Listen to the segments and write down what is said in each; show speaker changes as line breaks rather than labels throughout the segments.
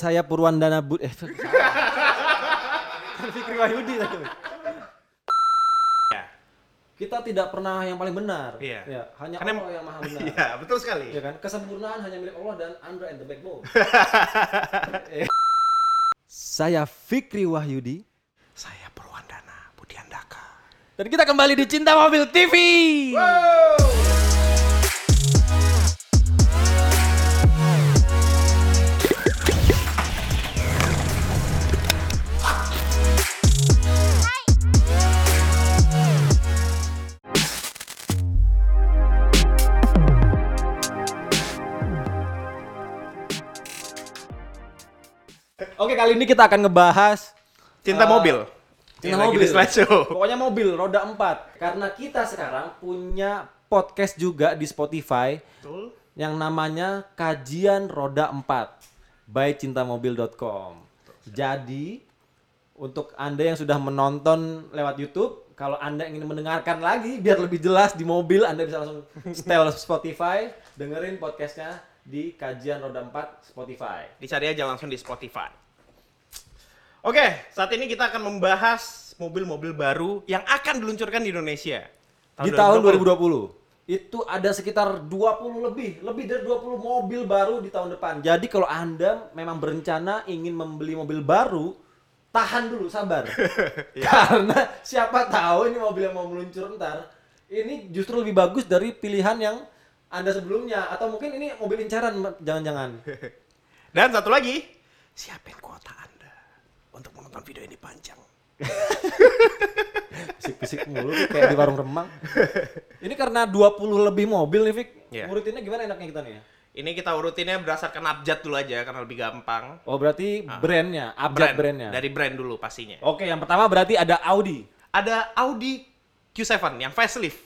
saya Purwandana Bud eh Fikri Wahyudi tadi.
Ya.
Kita tidak pernah yang paling benar.
Iya.
Ya, hanya
Karena-
Allah yang maha benar.
Iya, betul sekali.
Ya kan? Kesempurnaan hanya milik Allah dan Andra and the Backbone. Eh. Saya Fikri Wahyudi
Saya Purwandana Budiandaka.
dan kita kembali di Cinta Mobil TV. Oke, kali ini kita akan ngebahas
Cinta
Eh,
mobil.
Cinta
lagi
mobil.
di slideshow.
Pokoknya mobil roda 4. Karena kita sekarang punya podcast juga di Spotify
Betul.
yang namanya Kajian Roda 4 by cintamobil.com. Jadi untuk Anda yang sudah menonton lewat YouTube, kalau Anda ingin mendengarkan lagi biar lebih jelas di mobil, Anda bisa langsung setel Spotify, dengerin podcastnya di Kajian Roda 4 Spotify.
Dicari aja langsung di Spotify. Oke, saat ini kita akan membahas mobil-mobil baru yang akan diluncurkan di Indonesia.
di tahun 2020 itu ada sekitar 20 lebih lebih dari 20 mobil baru di tahun depan. Jadi kalau anda memang berencana ingin membeli mobil baru tahan dulu sabar. Karena siapa tahu ini mobil yang mau meluncur ntar ini justru lebih bagus dari pilihan yang anda sebelumnya. Atau mungkin ini mobil incaran jangan-jangan.
Dan satu lagi, siapin kuota untuk menonton video ini panjang.
fisik-fisik mulu kayak di warung remang ini karena 20 lebih mobil nih Fik
Iya.
ngurutinnya gimana enaknya kita nih ya
Ini kita urutinnya berdasarkan abjad dulu aja karena lebih gampang.
Oh berarti brandnya, abjad
Brand.
brandnya.
Dari brand dulu pastinya.
Oke, yang pertama berarti ada Audi.
Ada Audi Q7 yang facelift.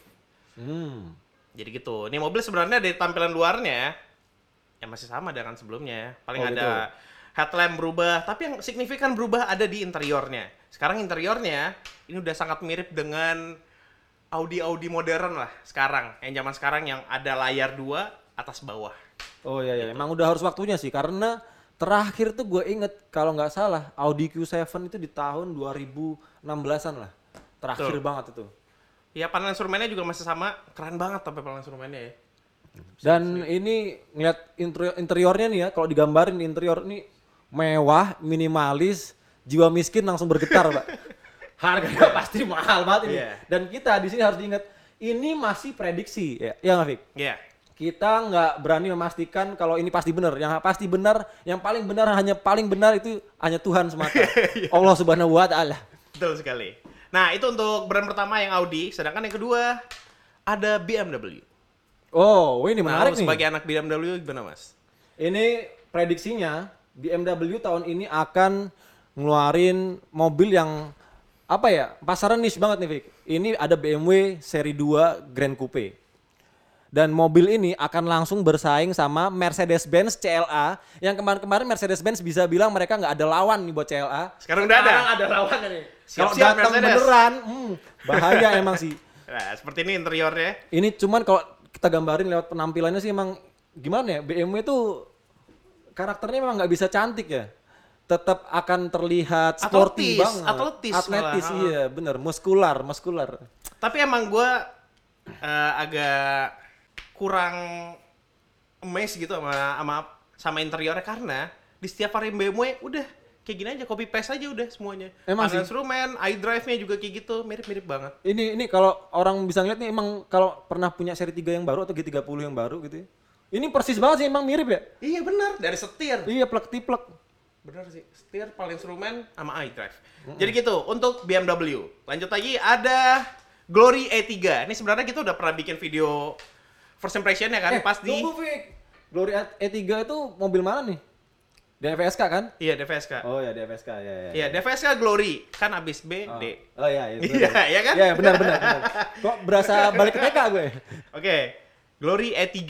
Hmm.
Jadi gitu. Ini mobil sebenarnya dari tampilan luarnya ya masih sama dengan sebelumnya. Paling
Oh,
ada
gitu.
Headlamp berubah, tapi yang signifikan berubah ada di interiornya. Sekarang interiornya ini udah sangat mirip dengan Audi Audi modern lah sekarang. Yang zaman sekarang yang ada layar dua atas bawah.
Oh iya iya, emang udah harus waktunya sih karena terakhir tuh gue inget kalau nggak salah Audi Q7 itu di tahun 2016-an lah. Terakhir
Betul.
banget itu.
Ya panel instrumennya juga masih sama, keren banget tapi panel instrumennya ya.
Dan ini ngeliat interi- interiornya nih ya, kalau digambarin di interior ini mewah, minimalis, jiwa miskin langsung bergetar, Pak. Harganya pasti mahal banget ini.
Iya.
Dan kita di sini harus diingat, ini masih prediksi ya, ya nggak, Fik?
Iya.
kita nggak berani memastikan kalau ini pasti benar. Yang pasti benar, yang paling benar hanya paling benar itu hanya Tuhan semata. Allah Subhanahu wa taala.
Betul sekali. Nah, itu untuk brand pertama yang Audi, sedangkan yang kedua ada BMW.
Oh, ini
Nah,
menarik
lu
nih.
sebagai anak BMW gimana, Mas?
Ini prediksinya BMW tahun ini akan ngeluarin mobil yang apa ya? Pasaran niche banget nih, Vic. Ini ada BMW seri 2 Grand Coupe. Dan mobil ini akan langsung bersaing sama Mercedes-Benz CLA yang kemarin-kemarin Mercedes-Benz bisa bilang mereka nggak ada lawan nih buat CLA.
Sekarang udah ada.
Sekarang ada lawan nih. Kalau datang
Mercedes.
beneran, hmm, bahaya emang sih.
Nah, seperti ini interiornya.
Ini cuman kalau kita gambarin lewat penampilannya sih emang gimana ya? BMW itu karakternya memang nggak bisa cantik ya. Tetap akan terlihat sporty
Atletis,
banget.
atletis
Atletis
malah.
iya, bener. Muskular, muskular.
Tapi emang gue agak kurang amazed gitu sama sama sama interiornya karena di setiap varian BMW udah kayak gini aja copy paste aja udah semuanya.
Emang sih.
instrumen, iDrive-nya juga kayak gitu, mirip-mirip banget.
Ini ini kalau orang bisa ngeliat nih emang kalau pernah punya seri 3 yang baru atau G30 yang baru gitu ya. Ini persis banget sih emang mirip ya.
Iya benar, dari setir.
Iya plek tiplek.
Bener sih, setir paling instrumen sama iDrive. Jadi gitu, untuk BMW. Lanjut lagi ada Glory E3. Ini sebenarnya kita udah pernah bikin video first impression-nya kan
Eh,
pas di
tunggu, Fik. Glory E3 itu mobil mana nih? DFSK kan?
Iya, DVSK.
Oh ya DFSK ya ya.
Iya, DVSK Glory kan abis B,
Oh.
D.
Oh iya, iya.
Iya, iya kan?
Iya, benar benar benar. Kok berasa balik ke TK gue?
Oke, Glory E3.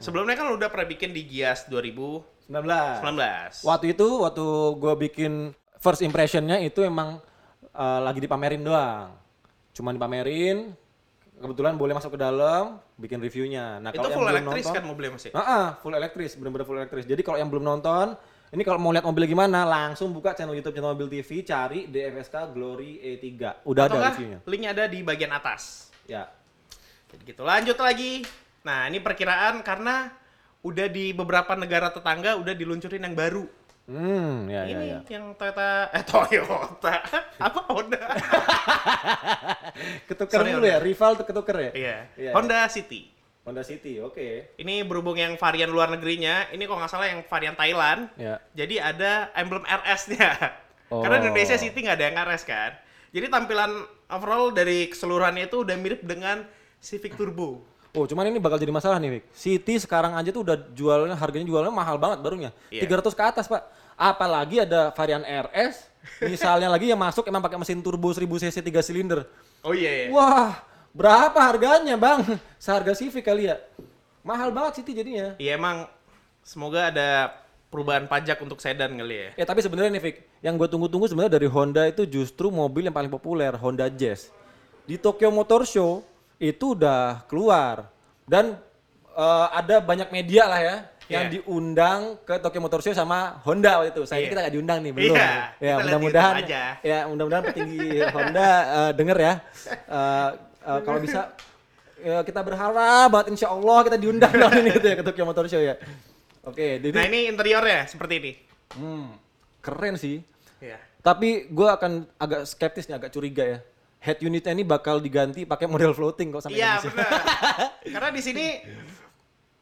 Sebelumnya kan lu udah pernah bikin di Gias 2019.
19. Waktu itu waktu gue bikin first impressionnya itu emang eh, lagi dipamerin doang. Cuma dipamerin, kebetulan boleh masuk ke dalam, bikin reviewnya. Nah,
Itu full elektris
nonton,
kan mobilnya masih?
Ah, full elektris, bener-bener full elektris. Jadi kalau yang belum nonton, Ini kalau mau lihat mobil gimana, langsung buka channel YouTube channel Mobil TV, cari DFSK Glory E3. Udah
Atau
ada reviewnya.
linknya ada di bagian atas.
Ya.
Jadi gitu. Lanjut lagi. Nah, ini perkiraan karena udah di beberapa negara tetangga udah diluncurin yang baru.
Hmm, ya ya
ini
ya.
yang Toyota eh Toyota. Apa Honda?
Ketuker
Sorry,
dulu
Honda.
ya, rival tuh ketuker ya.
Iya.
Iya.
Honda City.
Honda City, oke.
Ini berhubung yang varian luar negerinya, ini kalau nggak salah yang varian Thailand.
Ya.
Jadi ada emblem RS-nya.
Oh.
Karena Indonesia City nggak ada yang RS kan. Jadi tampilan overall dari keseluruhannya itu udah mirip dengan Civic Turbo.
Oh, cuman ini bakal jadi masalah nih, Vic. City sekarang aja tuh udah jualnya harganya jualnya mahal banget barunya.
Iya.
300 ke atas, Pak. Apalagi ada varian RS, misalnya lagi yang masuk emang pakai mesin turbo 1000 cc 3 silinder.
Oh iya, iya.
Wah, berapa harganya, Bang? Seharga Civic kali ya. Mahal banget City jadinya.
Iya emang semoga ada perubahan pajak untuk sedan kali ya.
Ya tapi sebenarnya nih Vic, yang gue tunggu-tunggu sebenarnya dari Honda itu justru mobil yang paling populer, Honda Jazz. Di Tokyo Motor Show itu udah keluar dan eh, ada banyak media lah ya yang
Iya.
diundang ke Tokyo Motor Show sama Honda waktu itu. Sayangnya
Iya.
kita nggak diundang nih belum.
Iya,
ya mudah-mudahan ya mudah-mudahan petinggi Honda eh, denger ya. Eh, eh, kalau bisa ya, kita berharap banget insya Allah kita diundang tahun ini gitu ya ke Tokyo Motor Show ya. Oke, jadi
Nah ini interiornya seperti ini.
hmm, keren sih.
Iya.
Tapi gue akan agak skeptis nih, agak curiga ya. Head unitnya ini bakal diganti pakai model floating kok sampai
Iya
Indonesia.
benar. Karena di sini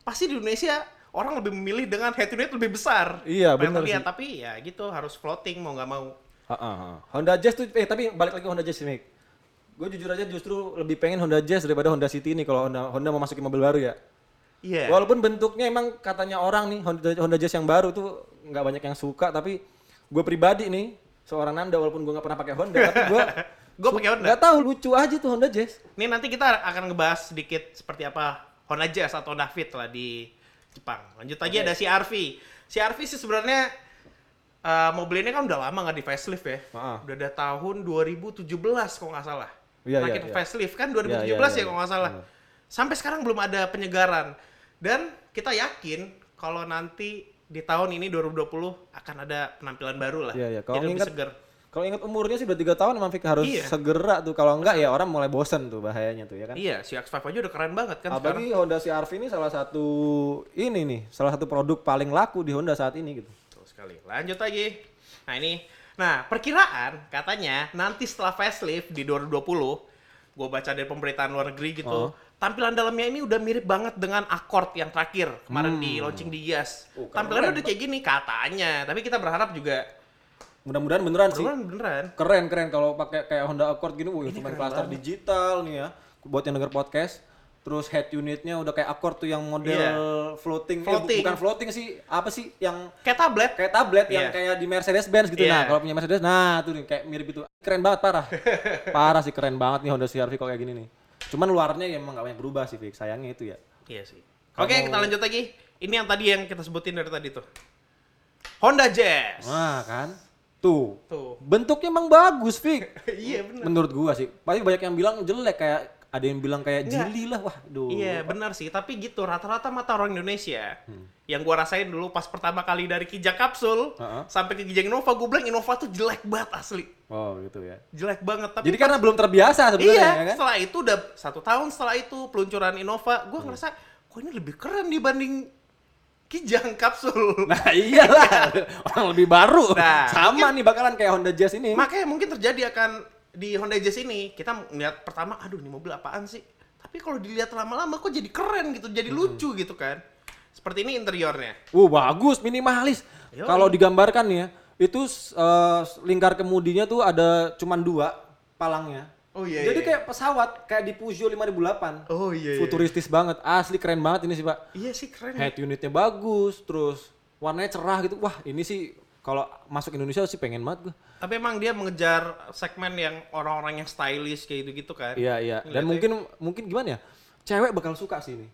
pasti di Indonesia orang lebih memilih dengan head unit lebih besar.
Iya, benar sih.
Tapi ya gitu harus floating mau nggak mau.
Ha, ha, ha. Honda Jazz tuh, eh tapi balik lagi ke Honda Jazz nih. Gue jujur aja justru lebih pengen Honda Jazz daripada Honda City ini kalau Honda, Honda mau masukin mobil baru ya.
Iya.
Walaupun bentuknya emang katanya orang nih Honda, Honda Jazz yang baru tuh nggak banyak yang suka tapi gue pribadi nih seorang Nanda walaupun gue nggak pernah pakai Honda tapi gue
Gue pakai Honda.
nggak tahu lucu aja tuh Honda Jazz.
Ini nanti kita akan ngebahas sedikit seperti apa Honda Jazz atau Honda Fit lah di Jepang. Lanjut lagi
Oke.
ada CR-V. CR-V sih sebenarnya eh, mobil ini kan udah lama nggak di facelift ya.
Ah.
Udah ada tahun 2017 kalau nggak salah.
Iya,
Terakhir
iya, iya.
facelift kan 2017
Iya, iya,
ya
iya,
kalau nggak salah.
iya.
Sampai sekarang belum ada penyegaran. Dan kita yakin kalau nanti di tahun ini 2020 akan ada penampilan baru lah.
Iya, iya. Kalau ingat-. Kalau ingat umurnya sih udah tiga tahun emang Fik harus
Iya.
segera tuh kalau enggak ya orang mulai bosen tuh bahayanya tuh ya kan.
Iya, si X5 aja udah keren banget kan sekarang.
Apalagi Honda CR-V ini salah satu ini nih, salah satu produk paling laku di Honda saat ini gitu.
Betul sekali. Lanjut lagi. Nah ini, nah perkiraan katanya nanti setelah facelift di 2020, gue baca dari pemberitaan luar negeri gitu,
Oh.
tampilan dalamnya ini udah mirip banget dengan Accord yang terakhir kemarin di launching di Yas.
Oh, keren
Tampilannya udah kayak gini katanya, tapi kita berharap juga
Mudah-mudahan beneran sih.
beneran beneran.
Keren keren kalau pakai kayak Honda Accord gini, wih cuma cluster digital nih ya. Buat yang denger podcast. Terus head unitnya udah kayak Accord tuh yang model
Iya.
floating. Eh,
Floating.
bukan floating sih, apa sih yang
Kayak tablet.
kayak tablet yang
Iya.
kayak di Mercedes Benz gitu
Iya.
nah kalau punya Mercedes nah tuh nih kayak mirip itu keren banget parah parah sih keren banget nih Honda CR-V kalau kayak gini nih cuman luarnya ya emang gak banyak berubah sih Vic sayangnya itu ya
Iya sih. Oke, kita lanjut lagi. Ini yang tadi yang kita sebutin dari tadi tuh. Honda Jazz.
wah kan tuh
Tuh.
bentuknya emang bagus Vic
iya bener.
menurut gua sih pasti banyak yang bilang jelek kayak ada yang bilang kayak
Enggak.
jili lah wah duh
Iya benar sih, tapi gitu rata-rata mata orang Indonesia
Hmm.
yang gua rasain dulu pas pertama kali dari Kijang Kapsul
Heeh.
sampai ke Kijang Innova, gua bilang Innova tuh jelek banget asli,
oh gitu ya
jelek banget. Tapi
jadi karena belum terbiasa sebenarnya
iya,
ya kan
setelah itu udah satu tahun setelah itu peluncuran Innova, gua
Hmm.
ngerasa kok ini lebih keren dibanding Kijang Kapsul.
nah iyalah orang lebih baru
Nah,
sama nih bakalan kayak Honda Jazz ini
Makanya mungkin terjadi akan di Honda Jazz ini kita melihat pertama, aduh ini mobil apaan sih? Tapi kalau dilihat lama-lama kok jadi keren gitu, jadi
Hmm.
lucu gitu kan. Seperti ini interiornya.
Uh bagus minimalis. Kalau digambarkan ya, itu eh, lingkar kemudinya tuh ada cuman dua palangnya.
Oh iya.
Jadi
iya.
kayak pesawat kayak di Peugeot 5008.
Oh iya. iya.
Futuristis banget. Asli keren banget ini sih, Pak.
Iya sih keren.
Head unitnya bagus, terus warnanya cerah gitu. Wah, ini sih kalau masuk Indonesia sih pengen banget gua.
Tapi emang dia mengejar segmen yang orang-orang yang stylish kayak gitu-gitu kan.
Iya, iya. Dan
Ngeliatnya-
mungkin mungkin gimana ya? Cewek bakal suka sih ini.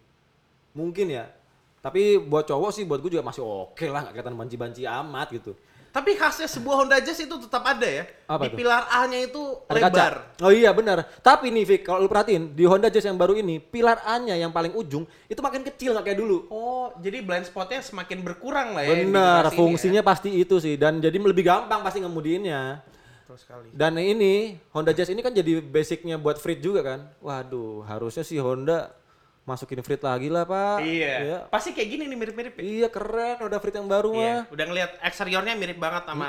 Mungkin ya. Tapi buat cowok sih buat gue juga masih oke lah, nggak kelihatan banci-banci amat gitu.
Tapi khasnya sebuah Honda Jazz itu tetap ada ya.
Apa
di
tuh?
pilar A-nya itu
Ada
lebar.
kaca. Oh iya benar. Tapi nih Vic, kalau lu perhatiin di Honda Jazz yang baru ini, pilar A-nya yang paling ujung itu makin kecil nggak kayak dulu.
Oh, jadi blind spotnya semakin berkurang lah ya.
Benar, fungsinya pasti itu sih dan jadi lebih gampang pasti ngemudiinnya.
ya. Betul sekali.
Dan ini Honda Jazz ini kan jadi basicnya buat Frit juga kan. Waduh, harusnya sih Honda masukin Frit lagi lah pak.
Iya.
Iya,
Pasti kayak gini nih mirip-mirip ya.
Iya, keren udah Frit yang baru
Iya.
mah.
Udah ngelihat eksteriornya mirip banget sama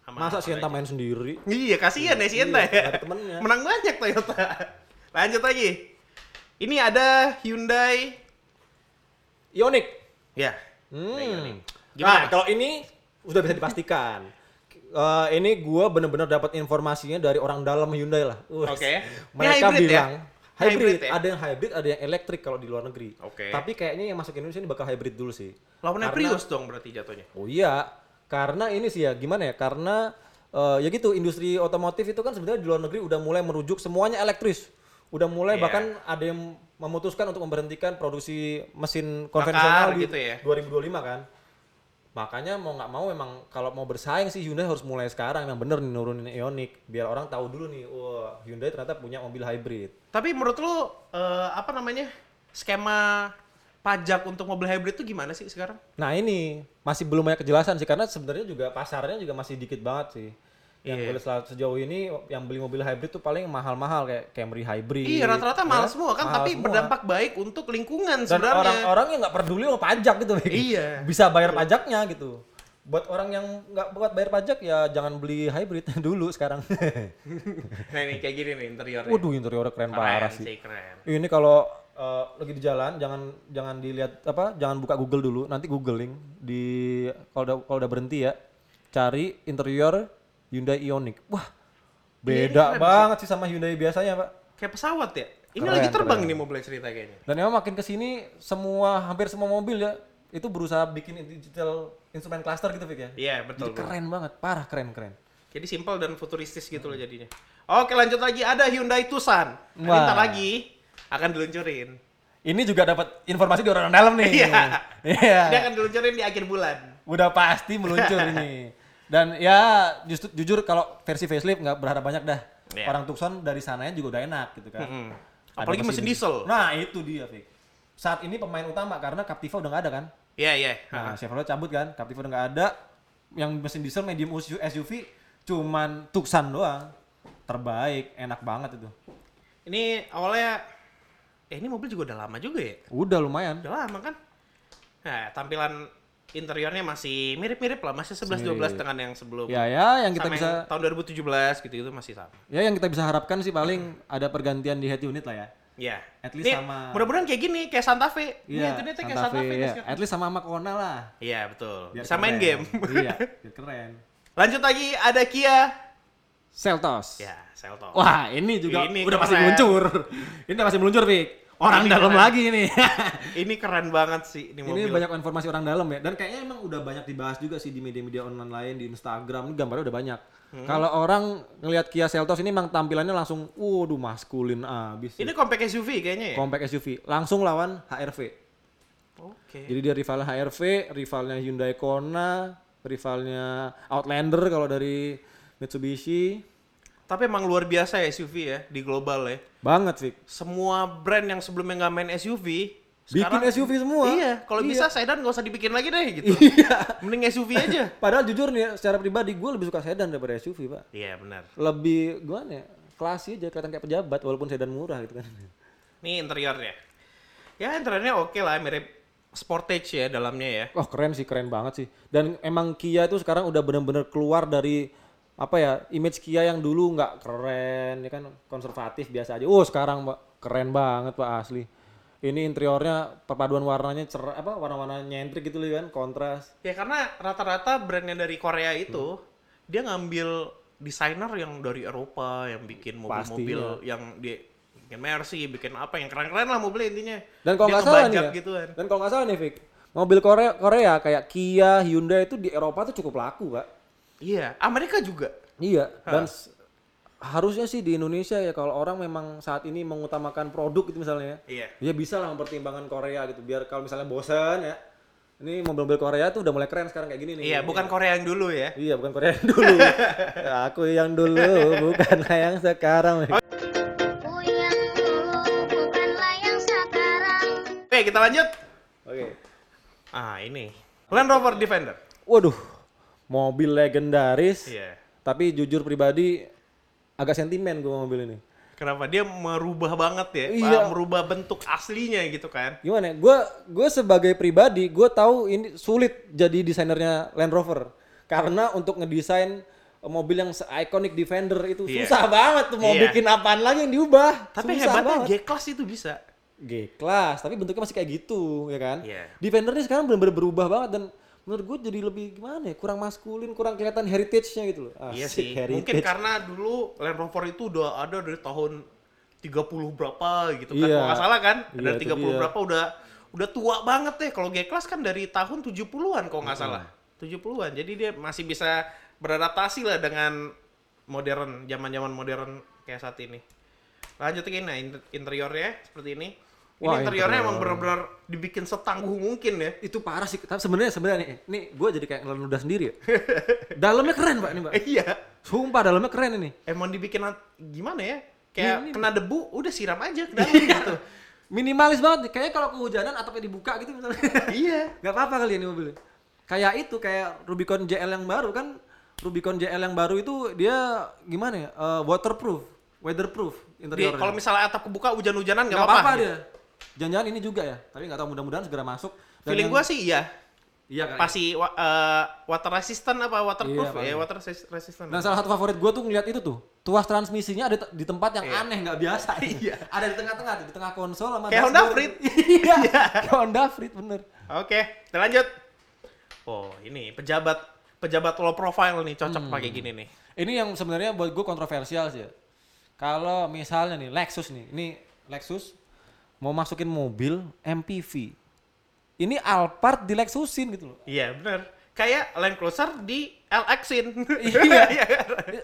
sama
Masa Sienta main sendiri?
Iya, kasihan ya Sienta
Iya,
ya.
temennya.
Menang banyak Toyota. Lanjut lagi. Ini ada Hyundai
Ioniq.
ya.
Hmm. Nah,
Gimana?
kalau ini sudah bisa dipastikan. Eh, ini gua bener-bener dapat informasinya dari orang dalam Hyundai lah.
Oke. Ini
Mereka
hybrid ya?
Hybrid,
Hybrid ya?
ada yang hybrid, ada yang elektrik kalau di luar negeri.
Oke.
Tapi kayaknya yang masuk Indonesia ini bakal hybrid dulu sih.
Lawannya
Karena-
Prius dong berarti jatuhnya.
Oh iya, karena ini sih ya gimana ya? Karena eh, ya gitu industri otomotif itu kan sebenarnya di luar negeri udah mulai merujuk semuanya elektris. Udah mulai
Iya.
bahkan ada yang memutuskan untuk memberhentikan produksi mesin konvensional di
gitu ya.
2025 kan. Makanya mau nggak mau emang kalau mau bersaing sih Hyundai harus mulai sekarang yang bener nih nurunin Ioniq biar orang tahu dulu nih, wah Hyundai ternyata punya mobil hybrid.
Tapi menurut lu eh, apa namanya? Skema pajak untuk mobil hybrid itu gimana sih sekarang?
Nah ini masih belum banyak kejelasan sih karena sebenarnya juga pasarnya juga masih dikit banget sih. Yang
Iya.
gue lihat sejauh ini yang beli mobil hybrid tuh paling mahal-mahal kayak Camry hybrid.
Iya rata-rata mahal
ya.
semua kan,
Mahal
tapi
semua.
berdampak baik untuk lingkungan
Dan
sebenarnya.
orang-orang yang nggak peduli sama pajak gitu.
Iya.
Bisa bayar pajaknya gitu. Buat orang yang nggak buat bayar pajak ya jangan beli hybrid dulu sekarang.
Nah ini kayak gini nih interiornya.
Waduh interiornya keren parah sih.
keren.
Ini kalau eh, lagi di jalan jangan jangan dilihat apa jangan buka Google dulu nanti googling di kalau udah kalau udah berhenti ya cari interior Hyundai Ioniq. Wah beda banget sih sama Hyundai biasanya pak.
Kayak pesawat ya. Ini
Keren,
lagi terbang
keren.
nih mobil cerita kayaknya.
Dan memang makin ke sini semua hampir semua mobil ya itu berusaha bikin digital instrument cluster gitu Vic ya.
Iya betul.
Jadi keren banget, parah keren keren.
Jadi simpel dan futuristis gitu loh jadinya. Oke lanjut lagi ada Hyundai Tucson. Nah. Ntar lagi akan diluncurin.
Ini juga dapat informasi dari orang dalam nih.
Iya.
Iya.
Dia akan diluncurin di akhir bulan.
Udah pasti meluncur ini. Dan ya justru jujur kalau versi facelift nggak berharap banyak dah.
Iya.
Orang Tucson dari sananya juga udah enak gitu kan.
Mm-mm.
Ada
Apalagi mesin diesel.
Nah itu dia Vic. Saat ini pemain utama karena Captiva udah nggak ada kan.
Iya iya.
Nah Chevrolet cabut kan, Captiva udah nggak ada. Yang mesin diesel medium SUV cuman Tucson doang. Terbaik, enak banget itu.
Ini awalnya eh ini mobil juga udah lama juga ya.
Udah lumayan.
Udah lama kan? Nah, tampilan interiornya masih mirip-mirip lah, masih 11 12
Mirip.
dengan yang sebelum.
Ya ya yang kita
Sama
bisa
yang tahun 2017 gitu itu masih sama.
ya yang kita bisa harapkan sih paling ada pergantian di head unit lah ya.
Iya.
At least
Ini
sama-
Mudah-mudahan kayak gini, kayak Santa Fe. Iya, itu dia kayak
Santa
Santa Fe.
Ya. At least sama sama Kona lah.
Iya, betul.
Biar
Bisa main
keren.
game.
iya, biar keren.
Lanjut lagi ada Kia.
Seltos.
Ya, Seltos.
Wah, ini juga
Ini
udah pasti
keren.
meluncur. Ini masih meluncur, Vic. Orang
Ini
dalam
keren.
lagi ini.
Ini keren banget sih ini
ini
mobil.
banyak informasi orang dalam ya. Dan kayaknya emang udah banyak dibahas juga sih di media-media online lain, di Instagram, ini gambarnya udah banyak.
Hmm.
Kalau orang ngelihat Kia Seltos ini emang tampilannya langsung, waduh maskulin abis.
Ini compact SUV kayaknya ya?
compact SUV, langsung lawan HRV.
Oke.
Jadi dia rivalnya HRV, rivalnya Hyundai Kona, rivalnya Outlander kalau dari Mitsubishi.
Tapi emang luar biasa ya SUV ya di global ya.
Banget, Vic.
Semua brand yang sebelumnya nggak main SUV
Bikin SUV semua.
Iya, kalau
Iya.
bisa sedan nggak usah dibikin lagi deh gitu.
Iya.
Mending SUV aja.
Padahal jujur nih, secara pribadi gue lebih suka sedan daripada SUV, Pak.
Iya benar.
Lebih gimana ya? Klasi aja kelihatan kayak pejabat walaupun sedan murah gitu kan.
Nih interiornya. Ya interiornya oke lah, mirip sportage ya dalamnya ya.
Wah, keren sih, keren banget sih. Dan emang Kia itu sekarang udah bener-bener keluar dari apa ya, image Kia yang dulu nggak keren, ya kan konservatif biasa aja. Oh, sekarang Pak, keren banget Pak asli. Ini interiornya perpaduan warnanya cer apa warna-warna nyentrik gitu loh kan, kontras.
Ya karena rata-rata brandnya dari Korea itu
Hmm.
dia ngambil desainer yang dari Eropa yang bikin mobil-mobil yang dia bikin Mercy, bikin apa yang keren-keren lah mobilnya intinya.
Dan kalau nggak salah nih ya,
gituan.
dan kalau nggak salah nih Vic, mobil Korea Korea kayak Kia, Hyundai itu di Eropa tuh cukup laku, Pak.
Iya, Amerika juga.
Iya, dan harusnya sih di Indonesia ya kalau orang memang saat ini mengutamakan produk gitu misalnya ya.
Iya.
Ya bisa lah mempertimbangkan Korea gitu biar kalau misalnya bosan ya Ini mobil-mobil Korea tuh udah mulai keren sekarang kayak gini nih.
Iya, bukan Korea yang dulu ya.
Iya, bukan Korea yang dulu. Ya, aku yang dulu, bukan yang sekarang.
Aku yang dulu bukanlah yang sekarang.
Oke, kita lanjut.
Oke.
Ah, ini. Land Rover Defender.
Waduh, mobil legendaris.
Iya.
Tapi jujur pribadi agak sentimen gue mobil ini.
Kenapa dia merubah banget ya?
Iya.
Merubah bentuk aslinya gitu kan.
Gimana? Gue gue sebagai pribadi gue tahu ini sulit jadi desainernya Land Rover karena untuk ngedesain mobil yang iconic Defender itu
Iya.
susah banget tuh mau
Iya.
bikin apaan lagi yang diubah.
Tapi
susah
hebatnya. G-Class itu bisa.
G-Class, tapi bentuknya masih kayak gitu, ya kan?
Iya.
Defender ini sekarang benar-benar berubah banget dan menurut gue jadi lebih gimana ya? Kurang maskulin, kurang kelihatan heritage-nya gitu loh.
iya
Asik,
sih. Mungkin
heritage.
karena dulu Land Rover itu udah ada dari tahun 30 berapa gitu kan.
Iya.
Kalau nggak salah kan?
Iya,
dari
itu
30
dia.
berapa udah udah tua banget deh. Kalau G-Class kan dari tahun 70-an kalau nggak salah. 70-an. Jadi dia masih bisa beradaptasi lah dengan modern, zaman-zaman modern kayak saat ini. Lanjut lagi nah inter- interiornya seperti ini. Ini
Wah,
interiornya
interior.
emang benar-benar dibikin setangguh mungkin ya.
itu parah sih. Tapi sebenarnya sebenarnya nih, nih gue jadi kayak ngeludah sendiri ya. dalamnya keren, Pak, ini, Pak.
iya.
Sumpah dalamnya keren ini.
Emang dibikin gimana ya? Kayak
Ini-
kena debu, udah siram aja ke dalam gitu.
Minimalis banget nih. Kayaknya kalau kehujanan atapnya dibuka gitu misalnya.
iya.
Gak apa-apa kali ini mobilnya. Kayak itu kayak Rubicon JL yang baru kan. Rubicon JL yang baru itu dia gimana ya? eh, waterproof, weatherproof interiornya.
kalau misalnya atap kebuka hujan-hujanan nggak apa-apa.
apa-apa dia. Jangan-jangan ini juga ya. Tapi nggak tahu mudah-mudahan segera masuk. Dan
Feeling
yang-
gua sih iya.
Iya kan.
Pasti wa- eh, water resistant apa waterproof
Iya,
ya, water resist- resistant.
Dan salah satu favorit gue tuh ngeliat itu tuh. Tuas transmisinya ada di tempat yang
Iya.
aneh nggak biasa.
Iya.
Ada di tengah-tengah, di tengah konsol sama
Kayak Honda. Freed.
iya. Kayak Honda Freed bener.
Oke, kita lanjut. Oh, ini pejabat pejabat low profile nih cocok
Hmm.
pakai gini nih.
Ini yang sebenarnya buat gue kontroversial sih ya. Kalau misalnya nih Lexus nih, ini Lexus mau masukin mobil MPV. Ini Alphard di Lexusin gitu loh.
Iya, bener. Kayak Land Cruiser di LX-in.
Iya. Aduh,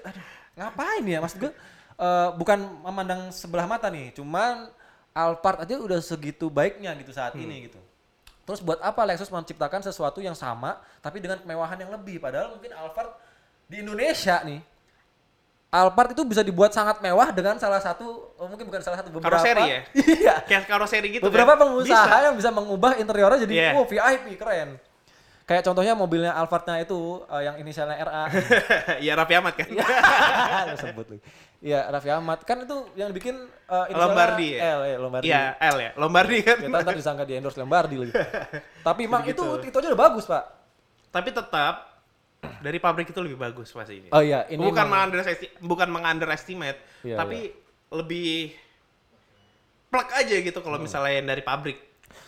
ngapain ya maksud gue? eh, bukan memandang sebelah mata nih, cuman Alphard aja udah segitu baiknya gitu saat ini gitu. Terus buat apa Lexus menciptakan sesuatu yang sama tapi dengan kemewahan yang lebih? Padahal mungkin Alphard di Indonesia nih Alphard itu bisa dibuat sangat mewah dengan salah satu oh, mungkin bukan salah satu beberapa
Karoseri ya?
iya
Kayak karoseri gitu
beberapa
kan?
pengusaha
Bisa.
yang bisa mengubah interiornya jadi
Iya.
oh VIP keren kayak contohnya mobilnya Alphardnya itu eh, yang inisialnya RA
Iya, Raffi Ahmad kan?
Lu sebut lagi. Iya, Raffi Ahmad kan itu yang bikin uh,
Lombardi ya?
L ya, Lombardi.
Iya, L ya. Lombardi kan.
Kita ntar disangka di endorse Lombardi lagi. Tapi emang itu itu aja udah bagus, Pak.
Tapi tetap dari pabrik itu lebih bagus pasti ini.
Oh iya, ini
bukan mengunderestimate, bukan mengunderestimate,
Iya,
tapi lebih plek aja gitu kalau
Hmm.
misalnya yang dari pabrik.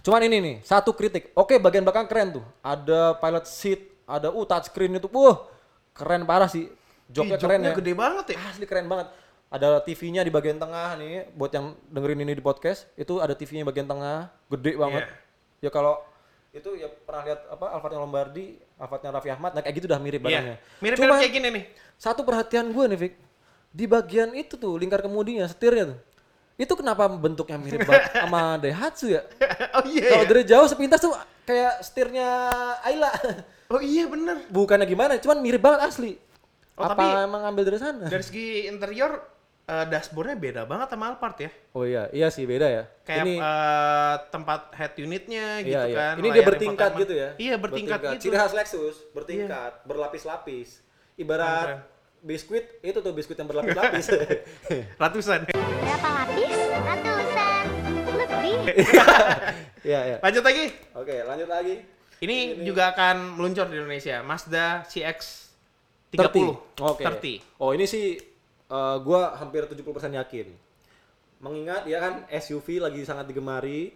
Cuman ini nih, satu kritik. Oke, bagian belakang keren tuh. Ada pilot seat, ada uh touchscreen itu. Wah, keren parah sih. Joknya
Ih,
keren
joknya
ya.
gede banget ya.
Asli keren banget. Ada TV-nya di bagian tengah nih, buat yang dengerin ini di podcast, itu ada TV-nya bagian tengah, gede banget.
Iya.
Ya kalau itu ya pernah lihat apa Alphardnya Lombardi, Alphardnya Raffi Ahmad, nah kayak gitu udah mirip.
Iya. Mirip-mirip
Cuman,
kayak gini nih.
Satu perhatian gue nih, Vic, di bagian itu tuh lingkar kemudinya, setirnya tuh. Itu kenapa bentuknya mirip banget sama Daihatsu ya?
oh iya.
Kalau
ya?
dari jauh sepintas tuh kayak setirnya Ayla.
Oh iya bener.
Bukannya gimana, cuman mirip banget asli.
Oh,
Apa
tapi-
emang ngambil dari sana?
Dari segi interior eh, dashboardnya beda banget sama Alphard ya.
Oh iya, iya sih beda ya.
Kayak
ini
eh, tempat head unitnya gitu
iya, iya.
kan.
Ini dia bertingkat
infotainment.
gitu ya.
Iya bertingkat, gitu.
Ciri khas Lexus, bertingkat, berlapis-lapis. Ibarat
Keren.
biskuit, itu tuh biskuit yang berlapis-lapis.
Ratusan.
Berapa lapis? Ratusan. Lebih.
Iya, iya.
Lanjut lagi.
Oke, lanjut lagi.
Ini, juga akan meluncur di Indonesia. Mazda CX 30.
30. Oke.
30.
Oh, ini sih eh, gua hampir 70% yakin. Mengingat ya kan SUV lagi sangat digemari.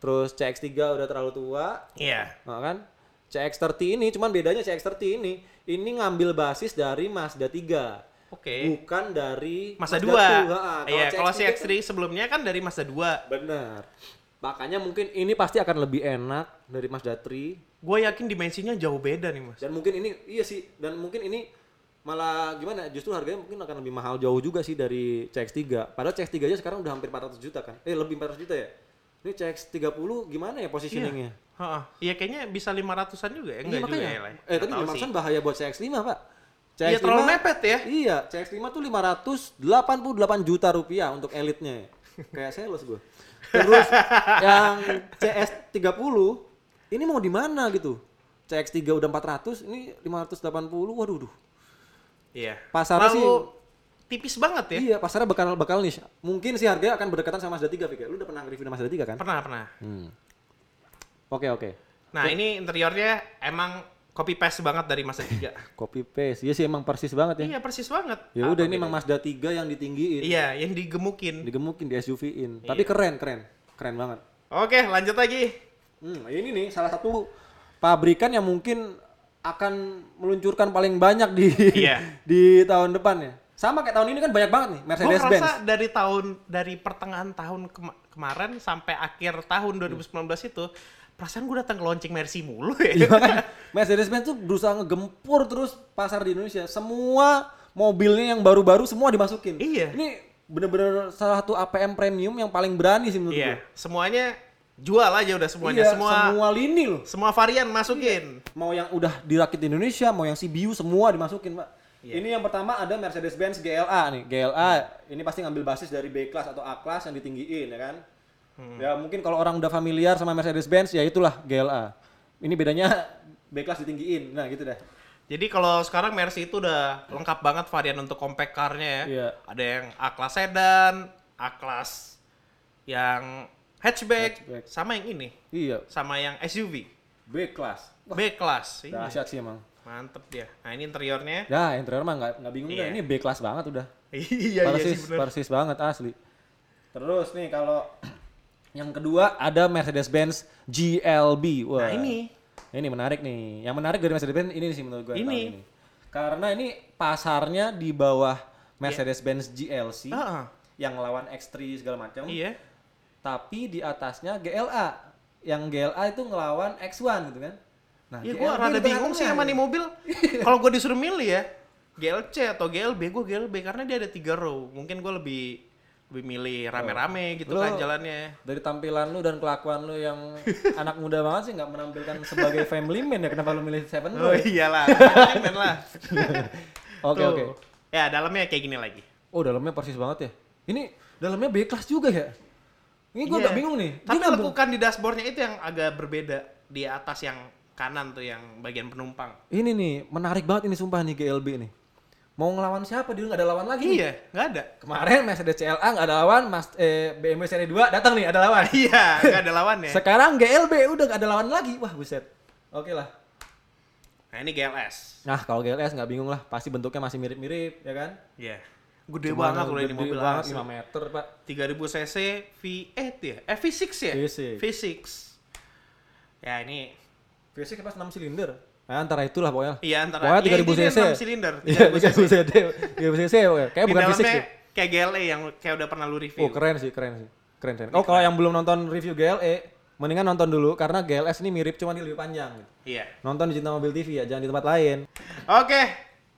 Terus CX-3 udah terlalu tua,
Iya.
Nah, kan? CX-30 ini cuman bedanya CX-30 ini ini ngambil basis dari Mazda 3.
Oke.
Bukan dari
Mazda 2.
2. Ha,
Iya, kalau
CX-3
CX-3 sebelumnya kan dari Mazda 2.
Benar. Makanya mungkin ini pasti akan lebih enak dari Mazda 3
Gue yakin dimensinya jauh beda nih, Mas.
dan mungkin ini iya sih dan mungkin ini malah gimana justru harganya mungkin akan lebih mahal jauh juga sih dari CX-3. Padahal CX-3 aja sekarang udah hampir 400 juta kan. Eh lebih 400 juta ya? Ini CX-30 gimana ya positioningnya?
Iya kayaknya bisa 500-an juga ya?
Iya,
Enggak juga
makanya.
ya, Le?
Eh tadi
tahu
500
sih.
bahaya buat CX-5 pak.
Iya, terlalu mepet ya?
Iya, CX-5 tuh 588 juta rupiah untuk elitnya. Kayak sales gue. Terus yang CS30 ini mau di mana gitu? CX3 udah 400, ini 580. Waduh, duh.
Iya.
Pasarnya
Terlalu
sih-
tipis banget ya?
Iya, pasarnya bakal bakal nih. Mungkin sih harganya akan berdekatan sama Mazda 3, Fik. ya? Lu udah pernah review Mazda 3 kan?
Pernah, pernah.
Hmm. Oke, oke.
Nah, ini interiornya emang copy paste banget dari Mazda 3.
Copy paste. Iya sih emang persis banget ya.
iya, persis banget.
Ya udah ini emang Mazda 3 yang ditinggiin.
Iya, yang digemukin.
digemukin di SUV-in.
Iya.
Tapi keren, keren. Keren banget.
Oke, lanjut lagi.
Hmm, ini nih salah satu pabrikan yang mungkin akan meluncurkan paling banyak di
Iya.
di tahun depan ya. Sama kayak tahun ini kan banyak banget nih
Gue
Mercedes Benz.
dari tahun dari pertengahan tahun kema- kemarin sampai akhir tahun 2019 itu perasaan gue datang ke launching Mercy mulu ya.
Iya makanya Mercedes Benz tuh berusaha ngegempur terus pasar di Indonesia. Semua mobilnya yang baru-baru semua dimasukin.
Iya.
Ini bener-bener salah satu APM premium yang paling berani sih menurut
Iya,
gue.
semuanya jual aja udah semuanya.
Iya,
semua
semua lini loh.
semua varian masukin.
mau yang udah dirakit di Indonesia, mau yang CBU semua dimasukin, Pak.
Iya.
Ini yang pertama ada Mercedes-Benz GLA nih. GLA ini pasti ngambil basis dari B class atau A class yang ditinggiin ya kan.
Hmm.
Ya mungkin kalau orang udah familiar sama Mercedes-Benz ya itulah GLA. Ini bedanya B class ditinggiin. Nah, gitu dah.
Jadi kalau sekarang Mercy itu udah lengkap banget varian untuk compact car-nya ya.
Iya.
Ada yang A-Class sedan, A-Class yang hatchback,
Hatchback.
sama yang ini,
Iya,
sama yang SUV.
B class. Wah,
B-Class. Iya.
dahsyat sih emang.
Mantep dia. Nah ini interiornya.
Ya, interior mah nggak nggak bingung
Iya.
dah. Ini B class banget udah.
iya, iya
persis,
sih bener.
persis banget asli. Terus nih kalau yang kedua ada Mercedes-Benz GLB. Wah.
Nah ini.
Ini menarik nih. Yang menarik dari Mercedes-Benz ini sih menurut gue.
Ini.
ini. Karena ini pasarnya di bawah Mercedes-Benz GLC
Ah, ah.
yang lawan X3 segala macam.
Iya.
Tapi di atasnya GLA. Yang GLA itu ngelawan X1 gitu kan. Nah, GLB
gua rada bingung sih sama
tengah-tengah
nih mobil. Kalau gua disuruh milih ya, GLC atau GLB, gua GLB karena dia ada tiga row. Mungkin gua lebih lebih milih rame-rame gitu
Lo-
kan jalannya.
Dari tampilan lu dan kelakuan lu yang anak muda banget sih nggak menampilkan sebagai family man ya kenapa lu milih Seven
Oh
row? ya?
iyalah, men lah.
Oke oke.
Ya dalamnya kayak gini lagi.
Oh dalamnya persis banget ya. Ini dalamnya B class juga ya. Ini gue
Iya.
agak bingung nih.
Tapi
Dia
lekukan di dashboardnya itu yang agak berbeda di atas yang kanan tuh yang bagian penumpang.
Ini nih menarik banget ini sumpah nih GLB nih. Mau ngelawan siapa dia nggak ada lawan lagi.
Iya, nggak ada.
Kemarin Mercedes CLA nggak ada lawan, Mas eh, BMW seri 2 datang nih ada lawan.
Iya, nggak ada lawannya.
Sekarang GLB udah nggak ada lawan lagi. Wah buset. Oke lah.
Nah ini GLS.
Nah kalau GLS nggak bingung lah, pasti bentuknya masih mirip-mirip ya kan.
Iya. Gede
Cuma
banget loh ini
gede
mobil
banget
asli.
5 meter pak.
3000 cc V8 ya? Eh V6 ya?
V6.
V6. Ya ini
V6 pas 6 silinder. Nah, antara itulah pokoknya.
iya antara
Pokoknya
iya,
3000
ini dia
cc.
6 silinder.
Iya,
3000 cc.
3000 cc. 3000 cc pokoknya. Kayak bukan V6
dalamnya
sih.
kayak GLE yang kayak udah pernah lu review.
Oh keren sih, keren sih. Keren, keren. Oh kalau yang belum nonton review GLE, mendingan nonton dulu karena GLS ini mirip cuma dia lebih panjang. gitu.
Iya.
Nonton di Cinta Mobil TV ya, jangan di tempat lain.
Oke,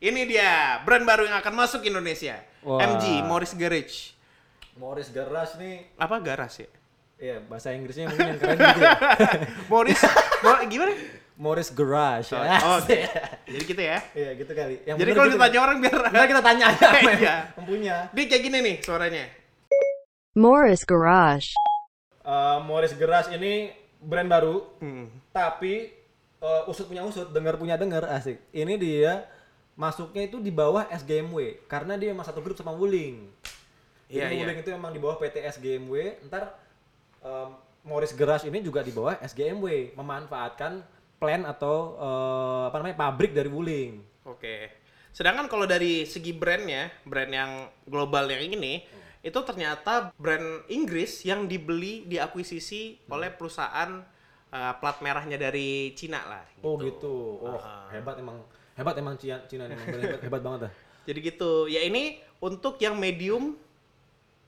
ini dia brand baru yang akan masuk Indonesia.
Wah.
MG Morris Garage.
Morris Garage nih,
Apa garage ya?
iya bahasa Inggrisnya mungkin yang keren gitu. ya.
Morris, Mor- gimana?
Morris Garage.
Oh,
ya.
Oke. Jadi gitu ya.
Iya gitu kali. Yang
Jadi kalau
gitu.
ditanya orang biar
Ntar kita tanya aja yang
Iya.
mempunya.
Dia kayak gini nih suaranya.
Morris Garage.
Eh, Morris Garage ini brand baru,
Hmm.
tapi eh, usut punya usut, dengar punya dengar asik. Ini dia masuknya itu di bawah SGMW karena dia emang satu grup sama Wuling.
Iya,
Jadi
iya.
Wuling itu memang di bawah PT SGMW. Ntar em, Morris Garage ini juga di bawah SGMW, memanfaatkan plan atau eh, apa namanya pabrik dari Wuling.
Oke. Sedangkan kalau dari segi brandnya, brand yang global yang ini, itu ternyata brand Inggris yang dibeli, diakuisisi oleh perusahaan uh, plat merahnya dari Cina lah.
Oh gitu. Oh
Ah.
hebat emang hebat emang Cina Cina emang hebat, hebat banget dah.
Jadi gitu. Ya ini untuk yang medium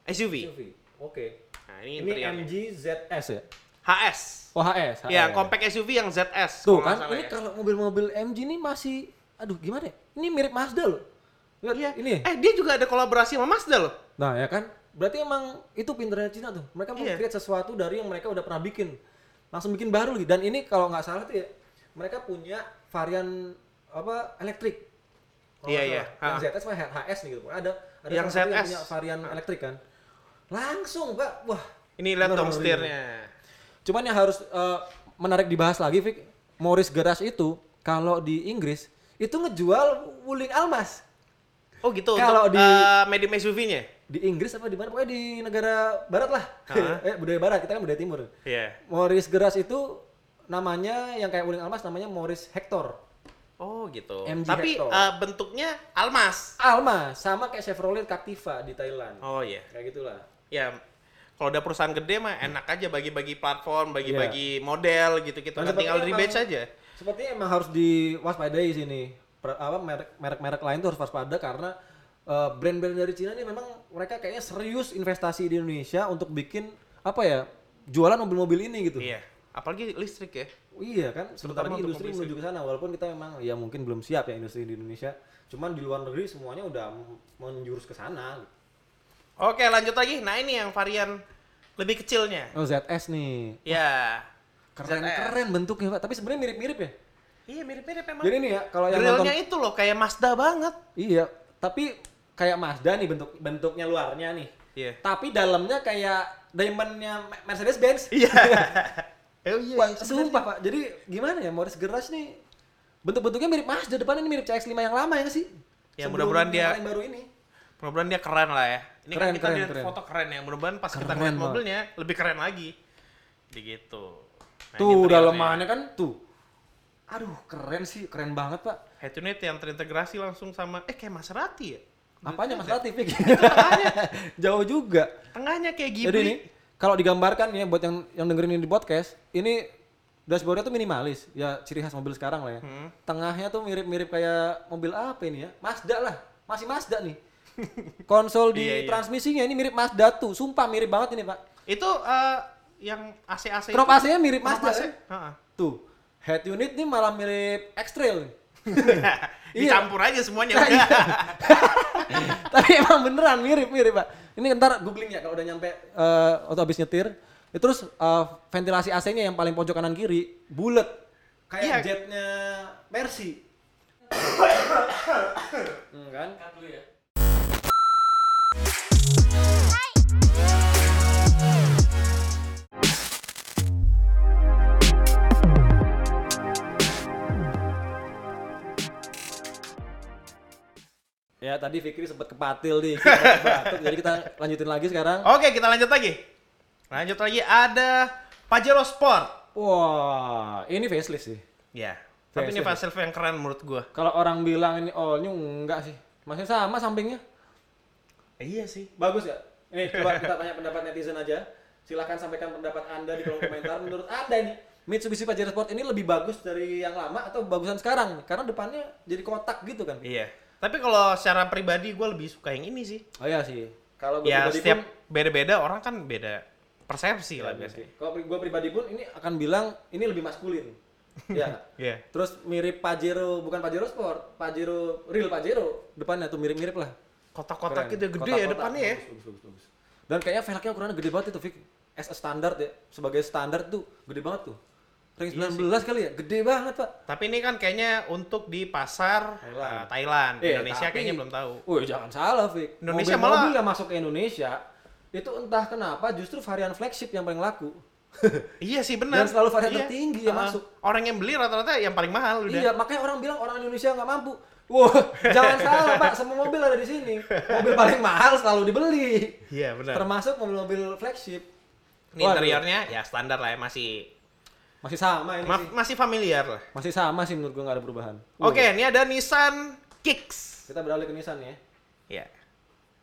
SUV.
SUV. Oke.
Nah ini,
Ini. MG ZS ya?
HS.
Oh HS.
Ya,
HS.
compact SUV yang ZS.
Tuh kan, ini
ya.
kalau mobil-mobil MG ini masih, aduh gimana ya? Ini mirip Mazda loh. Lihat
Iya.
ini.
Eh, dia juga ada kolaborasi sama Mazda loh.
Nah ya kan, berarti emang itu pinternya Cina tuh. Mereka mau
Iya.
create sesuatu dari yang mereka udah pernah bikin. Langsung bikin baru lagi. Dan ini kalau nggak salah tuh ya, mereka punya varian apa elektrik.
Iya, iya.
Yang
Ah.
ZS mah HS nih gitu. Ada ada
Yang ZS.
punya varian elektrik kan. Langsung, Pak. Wah.
Ini lihat dong setirnya.
Cuman yang harus eh, menarik dibahas lagi, Vic, Morris Garage itu kalau di Inggris itu ngejual wuling almas.
Oh gitu
Kalau di-
eh, medium SUV-nya.
Di Inggris apa di mana? Pokoknya di negara barat lah.
Ah.
eh, budaya barat, kita kan budaya timur.
Iya.
Morris Garage itu namanya yang kayak wuling almas namanya Morris Hector.
Oh gitu.
MG
Tapi
Hector.
eh, bentuknya almas.
Almas sama kayak Chevrolet Captiva di Thailand.
Oh iya.
Kayak gitulah.
Ya kalau udah perusahaan gede mah enak aja bagi-bagi platform, bagi-bagi model gitu-gitu.
Dan
Kan tinggal rebate saja.
Sepertinya emang harus diwaspadai sini. Per- apa merek merek-merek lain tuh harus waspada karena eh, brand-brand dari Cina ini memang mereka kayaknya serius investasi di Indonesia untuk bikin apa ya jualan mobil-mobil ini gitu.
Iya. Apalagi listrik ya.
Iya kan, sebentar lagi industri
mobil
menuju ke sana walaupun kita memang ya mungkin belum siap ya industri di Indonesia. Cuman di luar negeri semuanya udah menjurus ke sana.
Oke lanjut lagi. Nah ini yang varian lebih kecilnya.
Oh ZS nih.
Ya.
Keren-keren bentuknya, Pak. Tapi sebenarnya mirip-mirip ya.
Iya mirip-mirip emang.
Jadi nih ya, kalau yang
Grillnya
nonton
itu loh kayak Mazda banget.
Iya, tapi kayak Mazda nih bentuk bentuknya luarnya nih.
Iya.
Tapi dalamnya kayak diamondnya Mercedes Benz.
Iya. oh iya.
Wah, sumpah pak. Jadi gimana ya Morris Garage nih bentuk-bentuknya mirip Mazda depannya ini mirip CX-5 yang lama ya sih?
Ya, mudah-mudahan
yang
dia-
paling baru ini.
Mudah-mudahan dia keren lah ya. Ini kan
Keren,
kita
keren,
lihat
keren.
foto keren ya. Mudah-mudahan pas kita
Keren
ngeliat
banget.
mobilnya lebih keren lagi. Begitu. Nah, ini
tuh dalamannya kan tuh. Aduh, keren sih, keren banget pak.
Head unit yang terintegrasi langsung sama eh kayak Maserati ya.
Apanya Mas?
Tengahnya,
Jauh juga.
tengahnya kayak Ghibli.
Jadi nih, kalau digambarkan ya buat yang yang dengerin ini di podcast, ini dashboardnya tuh minimalis, ya ciri khas mobil sekarang lah ya.
Hmm.
Tengahnya tuh mirip-mirip kayak mobil apa ini ya? Mazda lah, masih Mazda nih. Konsol di
Iya, iya.
transmisinya ini mirip Mazda tuh, sumpah mirip banget ini pak.
Itu eh, yang AC-AC
Knop
itu-
AC-nya mirip Mazda
AC.
kan?
Heeh.
Tuh, head unit nih malah mirip X-Trail. nih. Iya.
Dicampur aja semuanya
Nah, iya. Tapi emang beneran mirip-mirip pak. Ini ntar googling ya kalau udah nyampe eh atau habis nyetir. Itu terus eh, ventilasi AC-nya yang paling pojok kanan kiri bulat kayak
Iya.
jetnya Mercy. hmm, kan? Ya tadi Fikri sempat kepatil nih, batuk, jadi kita lanjutin lagi sekarang.
Oke, kita lanjut lagi. Lanjut lagi ada Pajero Sport.
Wah, ini facelift sih.
Ya. Tapi ini
Facelift.
facelift yang keren menurut gua.
Kalau orang bilang ini all new enggak sih. Masih sama sampingnya.
iya sih.
Bagus ya? Ini coba kita tanya pendapat netizen aja. Silahkan sampaikan pendapat Anda di kolom komentar. Menurut Anda ini Mitsubishi Pajero Sport ini lebih bagus dari yang lama atau bagusan sekarang? Karena depannya jadi kotak gitu kan.
Iya. Tapi kalau secara pribadi gua lebih suka yang ini sih.
Oh iya sih. Kalau gue
Ya setiap
pun
beda-beda orang kan beda persepsi lah
Iya,
biasanya.
Kalau gue pribadi pun ini akan bilang ini lebih maskulin. Iya. nggak?
Iya.
Terus mirip Pajero, bukan Pajero Sport, Pajero real Pajero. Depannya tuh mirip-mirip lah.
Kotak-kotak gitu gede ya
Kotak-kotak.
depannya ya.
Bagus, bagus, bagus, bagus. Dan kayaknya velgnya ukurannya gede banget itu, Vic. As a standard ya, sebagai standar tuh gede banget tuh. Ring
Iya
19 kali ya, gede banget, Pak.
Tapi ini kan kayaknya untuk di pasar
Thailand.
uh, Thailand.
Eh,
Indonesia
tapi-
kayaknya belum tahu.
Wih, jangan salah, Vic.
Indonesia
Mobil-mobil
malah-
yang masuk ke Indonesia itu entah kenapa justru varian flagship yang paling laku.
Iya sih benar.
Dan selalu varian
Iya.
tertinggi yang
Uh,
masuk.
Orang yang beli rata-rata yang paling mahal udah.
Iya, makanya orang bilang orang Indonesia nggak mampu. Wah, jangan salah pak, semua mobil ada di sini. Mobil paling mahal selalu dibeli.
Iya benar.
Termasuk mobil-mobil flagship.
Ini
Waduh,
interiornya ya standar lah ya masih
masih sama ini
ma-
sih.
masih familiar lah.
Masih sama sih menurut gua nggak ada perubahan.
Oke, ini ada Nissan Kicks.
Kita beralih ke Nissan ya.
Iya.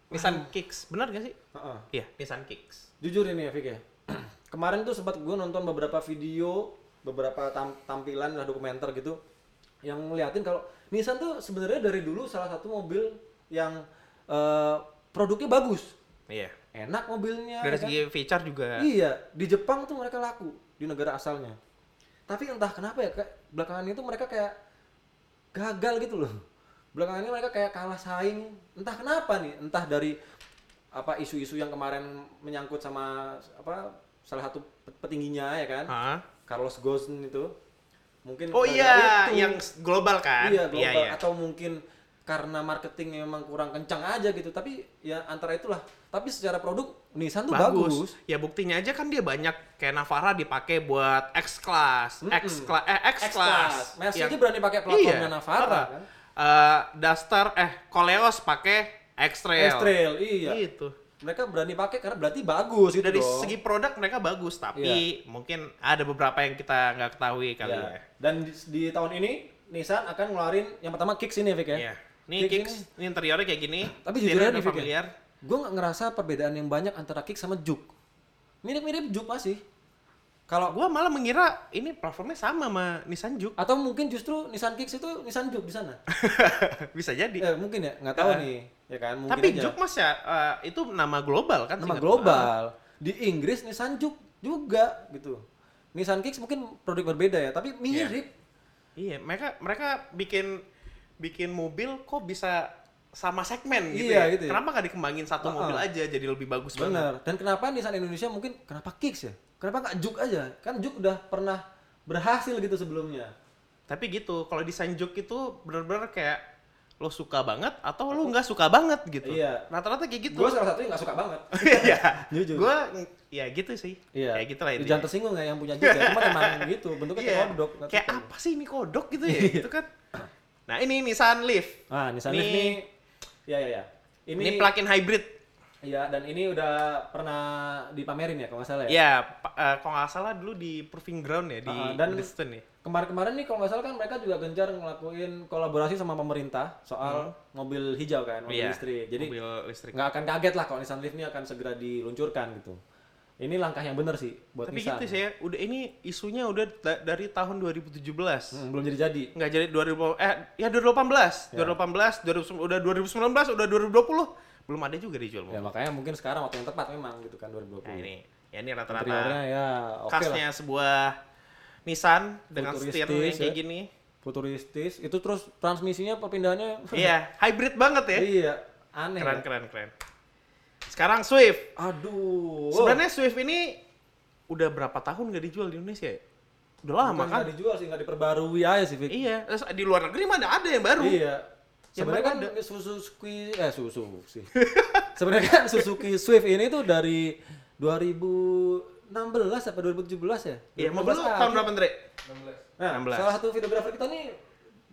Nissan Kicks, benar gak sih?
Heeh.
Iya, Nissan Kicks.
Jujur ini ya, Vic ya. Kemarin tuh sempat gue nonton beberapa video, beberapa tam- tampilan lah dokumenter gitu, yang ngeliatin kalau Nissan tuh sebenarnya dari dulu salah satu mobil yang eh, produknya bagus,
Iya.
enak mobilnya.
Dari
ya kan?
segi feature juga.
Iya, di Jepang tuh mereka laku di negara asalnya. Tapi entah kenapa ya, kayak belakangan itu mereka kayak gagal gitu loh. Belakangan ini mereka kayak kalah saing. Entah kenapa nih, entah dari apa isu-isu yang kemarin menyangkut sama apa salah satu pe- petingginya ya kan
Hah?
Carlos Ghosn itu mungkin
Oh iya,
itu.
yang global kan?
iya global
iya.
atau mungkin karena marketingnya memang kurang kencang aja gitu tapi ya antara itulah tapi secara produk Nissan tuh bagus,
Ya buktinya aja kan dia banyak kayak Navara dipakai buat X class, X class, eh X class.
Mercy
Yang-
aja berani pakai platformnya
Iya,
Navara kan
Eh, Duster, eh Koleos pakai X Trail.
X-Trail iya
Gitu.
mereka berani pakai karena berarti bagus gitu
Dari
dong.
segi produk mereka bagus, tapi mungkin ada beberapa yang kita nggak ketahui kali
Iya.
ya.
Dan di, di tahun ini Nissan akan ngeluarin yang pertama Kicks ini Vic ya.
Iya. Nih Kicks, ini interiornya kayak gini.
Tapi jujur Vic
familiar.
Gue nggak ngerasa perbedaan yang banyak antara Kicks sama Juke. Mirip-mirip Juke masih. Kalau
Gua malah mengira ini platformnya sama sama Nissan Juke.
atau mungkin justru Nissan Kicks itu Nissan Juke di sana.
Bisa jadi.
eh, mungkin ya, nggak tahu
Eh.
nih. Ya kan, mungkin
Tapi
aja.
Juke mas ya, eh, itu nama global kan?
nama
gua.
global. Di Inggris Nissan Juke juga gitu. Nissan Kicks mungkin produk berbeda ya, tapi mirip.
Iya, mereka mereka bikin bikin mobil kok bisa sama segmen gitu
Iya,
ya.
gitu ya.
Kenapa nggak dikembangin satu
Uh-uh.
mobil aja jadi lebih bagus banget?
Bener. Dan kenapa Nissan Indonesia mungkin kenapa Kicks ya? Kenapa nggak Juke aja? Kan Juke udah pernah berhasil gitu sebelumnya.
Tapi gitu, kalau desain Juke itu bener-bener kayak lo suka banget atau lo nggak suka banget gitu.
Iya.
Rata-rata kayak gitu.
Gue salah satunya nggak suka banget.
Iya.
Jujur.
Gue ya gitu sih.
Iya.
Kayak gitu lah itu.
Jangan tersinggung ya yang punya Juke ya. Cuma emang gitu, bentuknya kayak
Iya.
kodok.
Kayak
suka.
apa sih ini kodok gitu ya? gitu kan. Nah, ini Nissan Leaf.
Ah, Nissan Leaf nih. Iya, iya, iya.
Ini,
Ini,
plug-in hybrid.
Iya, dan ini udah pernah dipamerin ya kalau nggak salah ya.
Ya, pa- eh, kalau nggak salah dulu di Proving Ground ya di
Ah, dan-
Bridgestone ya.
Kemarin-kemarin nih kalau nggak salah kan mereka juga gencar ngelakuin kolaborasi sama pemerintah soal mobil hijau kan, mobil
Hmm. Iya,
listrik. Jadi nggak akan kaget lah kalau Nissan Leaf ini akan segera diluncurkan gitu. Ini langkah yang benar sih buat
Tapi
Nissan.
gitu sih ya, udah ini isunya udah da- dari tahun 2017.
Hmm, belum jadi-jadi.
Nggak jadi 2000 eh ya 2018, 2018, 2000, udah 2019, udah 2020 belum ada juga dijual
Ya
mobil.
makanya mungkin sekarang waktu yang tepat memang gitu kan 2020.
Nah ini, ya ini rata-rata
ya oke lah.
khasnya sebuah Nissan dengan setir yang kayak
ya.
gini.
Futuristis. Itu terus transmisinya perpindahannya
iya, hybrid banget ya.
iya, aneh.
Keren
ya.
keren keren. Sekarang Swift.
Aduh.
Sebenarnya Swift ini udah berapa tahun nggak dijual di Indonesia ya? Udah lama
Bukan
kan?
nggak dijual sih, nggak diperbarui aja sih, Vic.
Iya, di luar negeri mana ada yang baru?
Iya. Sebenarnya kan
baru
Suzuki eh Suzuki. Sebenarnya kan Suzuki Swift ini tuh dari 2016 apa 2017 ya?
Iya,
2016
tahun berapa, Andre?
Nah,
16.
salah satu videografer kita nih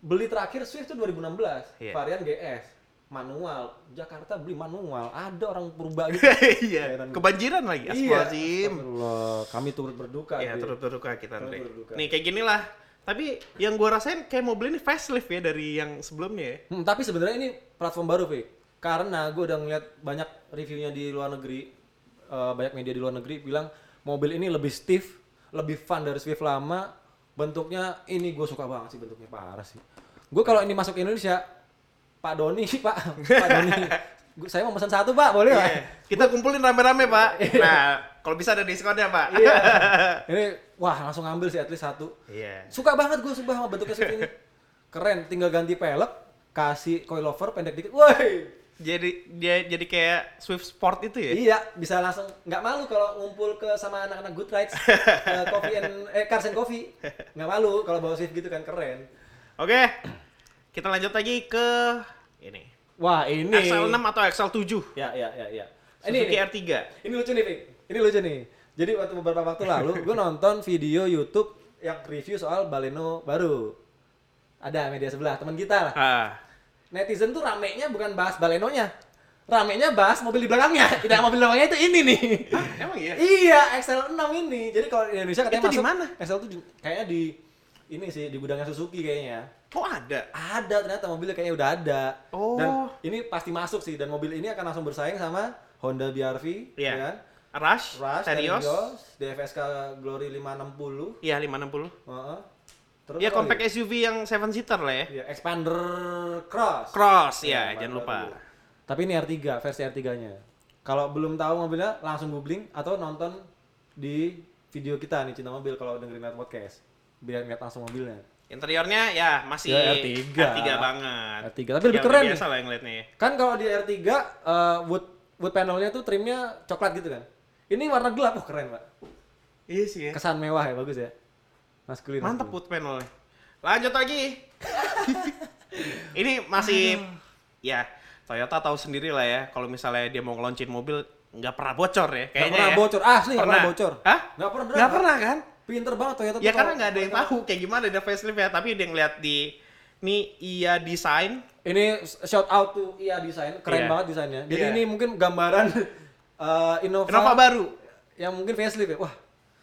beli terakhir Swift tuh 2016,
Iya.
varian GS, manual. Jakarta beli manual, ada orang purba gitu.
iya, kebanjiran lagi.
Iya.
Astagfirullahaladzim.
Astagfirullah, kami turut berduka.
Iya,
Vic.
turut berduka kita, Andre.
Turut berduka.
Nih, kayak gini lah. Tapi yang gua rasain kayak mobil ini facelift ya dari yang sebelumnya ya.
Hmm, tapi sebenarnya ini platform baru, Vic. Karena gue udah ngeliat banyak reviewnya di luar negeri, eh, banyak media di luar negeri bilang mobil ini lebih stiff, lebih fun dari Swift lama. Bentuknya ini gue suka banget sih bentuknya parah sih. Gue kalau ini masuk ke Indonesia, Pak Doni, Pak, Pak Doni, saya mau pesan satu Pak, boleh Pak?
Iya. Kita kumpulin rame-rame, Pak. Nah, kalau bisa ada diskonnya, Pak.
Iya. Ini wah langsung ambil sih at least satu.
Iya.
Suka banget gue sumpah sama bentuknya Swift ini. Keren, tinggal ganti pelek, kasih coilover pendek dikit. Woi,
Jadi dia jadi kayak Swift Sport itu ya?
Iya, bisa langsung nggak malu kalau ngumpul ke sama anak-anak good rides, ke coffee and eh cars and coffee. Nggak malu kalau bawa Swift gitu kan keren.
Oke. Kita lanjut lagi ke ini.
Wah, ini
XL6 atau XL7?
Ya, ya, ya, ya. Ini
Suzuki
ini,
R3.
ini lucu nih, Vic. Ini lucu nih. Jadi waktu beberapa waktu lalu gue nonton video YouTube yang review soal Baleno baru. Ada media sebelah, teman kita lah.
Ah.
Netizen tuh ramenya bukan bahas Balenonya. Ramenya bahas mobil di belakangnya. Tidak mobil di belakangnya itu ini nih.
Emang iya?
Iya, XL6 ini. Jadi kalau di Indonesia katanya
Itu di
masuk
mana?
XL7 kayaknya di ini sih di gudangnya Suzuki kayaknya.
Oh ada.
Ada ternyata mobilnya kayaknya udah ada.
Oh.
Dan ini pasti masuk sih dan mobil ini akan langsung bersaing sama Honda BRV,
Iya.
ya kan?
Rush,
Rush,
Terios.
Terios, DFSK Glory 560.
Iya 560.
Heeh. Terus
Iya compact
lagi?
SUV yang 7 seater lah ya.
Iya, Expander Cross.
Cross
Iya,
ya, jangan lupa.
Tapi ini R3, versi R3-nya. Kalau belum tahu mobilnya, langsung googling atau nonton di video kita nih Cinta Mobil kalau dengerin Podcast. Biar ngeliat langsung mobilnya.
Interiornya ya masih
Ya, R3.
R3 banget.
R3, tapi lebih keren nih.
Biasa lah yang ya.
Kan kalau di R3 eh, wood wood panelnya tuh trimnya coklat gitu kan. Ini warna gelap, oh keren pak.
Iya sih ya.
Kesan mewah ya, bagus ya. Maskulin.
Mantap
maskulin.
wood panelnya. Lanjut lagi. Ini masih ya Toyota tahu sendiri lah ya kalau misalnya dia mau ngeluncin mobil nggak pernah bocor ya
Nggak
kayaknya
pernah
ya.
bocor, asli nggak pernah bocor.
Hah?
Nggak pernah.
Nggak pernah kan?
Pinter banget Toyota
Ya karena nggak ada yang tahu kayak gimana ada facelift ya, tapi dia ngeliat di ini iya desain
Ini shout out to Ia Design, keren
Iya.
banget desainnya. Jadi
Iya.
ini mungkin gambaran eh, Innova,
Innova baru.
yang mungkin facelift ya. Wah,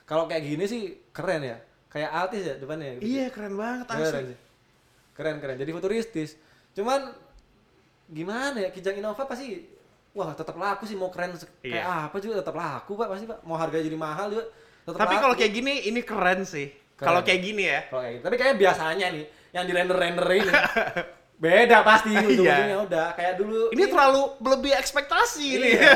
kalau kayak gini sih keren ya. Kayak Altis ya depannya.
Iya keren banget
Keren
asli.
sih. Keren keren. Jadi futuristis. Cuman gimana ya Kijang Innova pasti wah tetap laku sih mau keren se- kayak
Iya.
apa juga tetap laku Pak pasti Pak. Mau harganya jadi mahal juga
Tapi kalau kayak gini ini keren sih. Kalau kayak gini ya.
Kalau kayak gitu. Tapi kayak biasanya nih yang di render-render ini beda pasti ujung-ujungnya udah kayak dulu
Ini terlalu lebih ekspektasi ini.
Iya.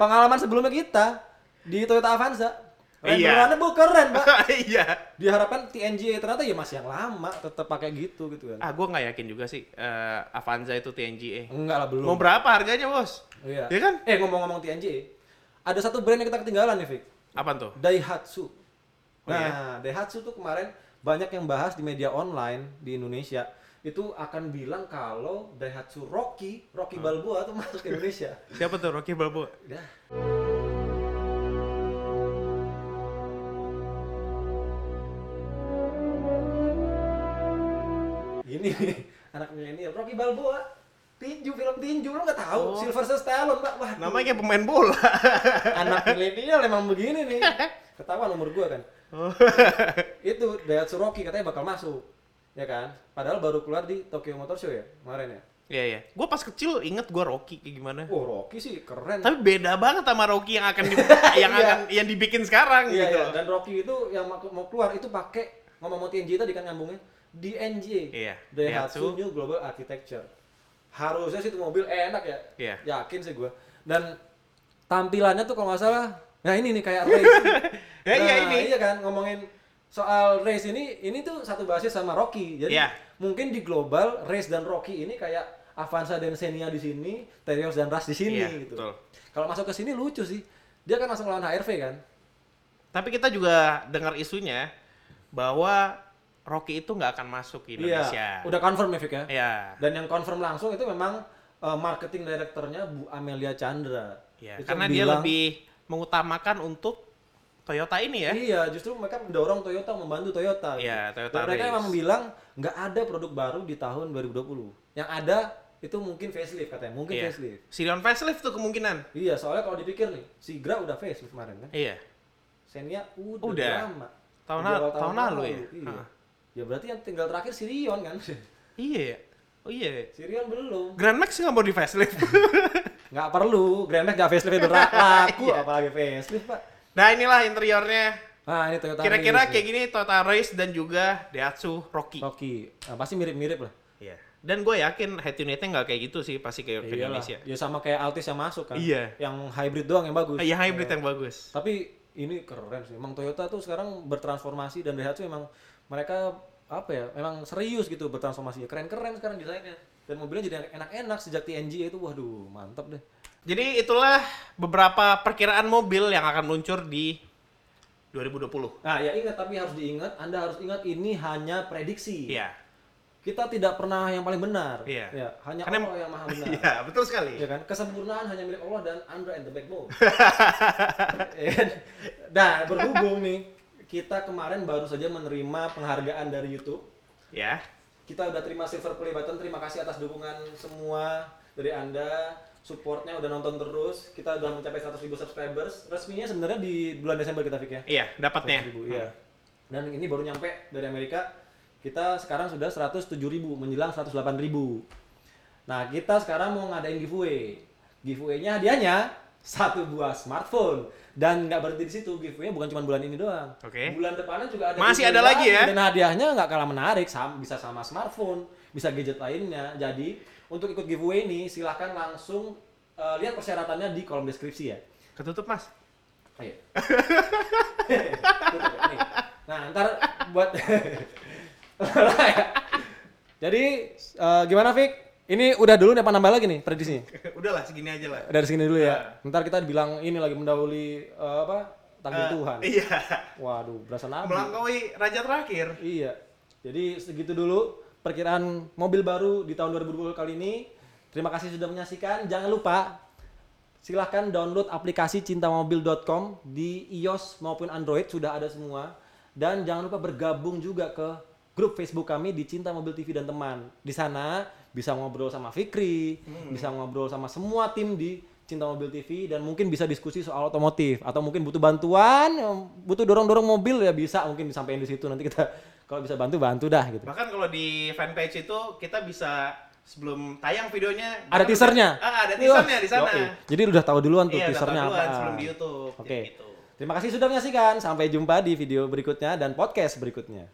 pengalaman sebelumnya kita di Toyota Avanza.
Iya.
Renderannya bu keren, Pak.
Iya.
Diharapkan TNGA ternyata ya masih yang lama, tetap pakai gitu gitu kan.
Ah, gue nggak yakin juga sih eh, Avanza itu TNGA.
Enggak lah belum.
Mau berapa harganya bos?
Iya.
Iya kan?
Eh ngomong-ngomong TNGA, ada satu brand yang kita ketinggalan nih, Vic.
Apaan tuh?
Daihatsu.
Oh,
nah,
iya?
Daihatsu tuh kemarin banyak yang bahas di media online di Indonesia. Itu akan bilang kalau Daihatsu Rocky, Rocky Balboa tuh masuk ke Indonesia.
Siapa tuh Rocky Balboa?
Dah. Ini anak milenial Rocky Balboa. Tinju film tinju lo nggak tahu
Oh.
Sylvester Stallone pak wah
Namanya kayak pemain bola.
anak milenial emang begini nih ketahuan umur gua kan
Oh.
itu Daihatsu Rocky katanya bakal masuk ya kan padahal baru keluar di Tokyo Motor Show ya kemarin ya
Iya iya. Gue pas kecil inget gue Rocky kayak gimana.
oh Rocky sih keren
Tapi beda banget sama Rocky yang akan di, yang
Iya.
akan yang dibikin sekarang
Iya,
gitu.
iya. Dan Rocky itu yang mau mau keluar itu pakai ngomong mau TNG tadi kan nyambungnya DNG.
Iya,
Daihatsu. New Global Architecture. Harusnya sih itu mobil enak ya.
Iya.
Yakin sih gua. Dan tampilannya tuh kalau nggak salah, nah ini nih kayak race.
Ya, iya,
Nah,
ini.
Iya kan ngomongin soal race ini, ini tuh satu basis sama Rocky. Jadi
Iya.
mungkin di global race dan Rocky ini kayak Avanza dan Xenia di sini, Terios dan Rush di sini
Iya,
gitu.
betul.
Kalau masuk ke sini lucu sih. Dia kan langsung lawan HRV kan.
Tapi kita juga dengar isunya bahwa Rocky itu nggak akan masuk ke Indonesia.
Iya, udah confirm ya Vic ya.
Iya.
Dan yang confirm langsung itu memang uh, marketing directornya Bu Amelia Chandra.
Iya,
Itu
karena dia
bilang,
lebih mengutamakan untuk Toyota ini ya.
Iya, justru mereka mendorong Toyota, membantu Toyota. gitu.
Iya, Toyota
Dan mereka memang bilang nggak ada produk baru di tahun 2020. Yang ada itu mungkin facelift katanya, mungkin
Iya.
facelift.
Sirion facelift tuh kemungkinan.
Iya, soalnya kalau dipikir nih, Sigra udah facelift kemarin kan.
Iya.
Xenia udah,
Udah.
lama.
Tahun
Di
la-
awal
tahun lalu ya?
Iya.
Hah.
Ya berarti yang tinggal terakhir Sirion kan.
Iya. ya? Oh iya.
Sirion belum.
Grand Max nggak mau di facelift.
Nggak perlu, Grand Max nggak facelift udah laku,
Iya.
apalagi facelift pak.
nah inilah interiornya.
Nah ini Toyota
Kira-kira kayak gini Toyota Race dan juga Daihatsu Rocky.
Rocky, nah, pasti mirip-mirip lah.
Iya. Dan gue yakin head unitnya nggak kayak gitu sih pasti ke, ke. Indonesia.
Ya sama kayak Altis yang masuk kan.
Iya.
Yang hybrid doang yang bagus.
Iya hybrid
Iya.
yang bagus.
Tapi ini keren sih. Emang Toyota tuh sekarang bertransformasi dan Daihatsu emang mereka apa ya? Emang serius gitu bertransformasi. Keren-keren sekarang desainnya. Dan mobilnya jadi enak-enak sejak TNG itu. Waduh, mantap deh.
Jadi itulah beberapa perkiraan mobil yang akan meluncur di 2020.
Nah, ya ingat tapi harus diingat, Anda harus ingat ini hanya prediksi.
Iya.
Kita tidak pernah yang paling benar.
Iya.
Ya, hanya
Karena-
Allah yang maha benar.
Iya, betul sekali.
Ya kan? Kesempurnaan hanya milik Allah dan Andra and the Backbone. Ya kan? nah, berhubung nih, kita kemarin baru saja menerima penghargaan dari YouTube.
Ya.
Kita udah terima silver play button. Terima kasih atas dukungan semua dari Anda. Supportnya udah nonton terus. Kita udah mencapai 100.000 subscribers. Resminya sebenarnya di bulan Desember kita Fik ya.
Iya, dapatnya.
100.000, iya. Dan ini baru nyampe dari Amerika. Kita sekarang sudah 107.000 menjelang 108.000. Nah, kita sekarang mau ngadain giveaway. Giveaway-nya hadiahnya satu buah smartphone. Dan nggak berhenti di situ, giveaway bukan cuma bulan ini doang.
Oke.
Bulan depannya juga ada
Masih ada lagi ya?
Dan hadiahnya nggak kalah menarik, sam- bisa sama smartphone, bisa gadget lainnya. Jadi, untuk ikut giveaway ini silahkan langsung eh, lihat persyaratannya di kolom deskripsi ya.
Ketutup, Mas.
Ayo. Tutup ya, nih. Nah, ntar buat Jadi eh, gimana Fik? Ini udah dulu nih apa nambah lagi nih prediksinya?
Udahlah segini aja lah.
Dari sini dulu ya. Ntar kita bilang ini lagi mendahului eh, apa? Takdir
Eh,
Tuhan.
Iya.
Waduh, berasa nabi.
Melampaui raja terakhir.
Iya. Jadi segitu dulu perkiraan mobil baru di tahun 2020 kali ini. Terima kasih sudah menyaksikan. Jangan lupa silahkan download aplikasi cintamobil.com di iOS maupun Android sudah ada semua. Dan jangan lupa bergabung juga ke grup Facebook kami di Cinta Mobil TV dan teman. Di sana bisa ngobrol sama Fikri, bisa ngobrol sama semua tim di Cinta Mobil TV dan mungkin bisa diskusi soal otomotif atau mungkin butuh bantuan, butuh dorong-dorong mobil ya bisa mungkin disampaikan di situ nanti kita kalau bisa bantu bantu dah gitu.
Bahkan kalau di fanpage itu kita bisa sebelum tayang videonya
Ada teasernya.
Ah, ada teasernya di sana.
Yoi. Jadi udah tahu duluan tuh
Iya,
teasernya
tahu duluan
apa.
sebelum di YouTube.
Oke.
Gitu.
Terima kasih sudah menyaksikan. Sampai jumpa di video berikutnya dan podcast berikutnya.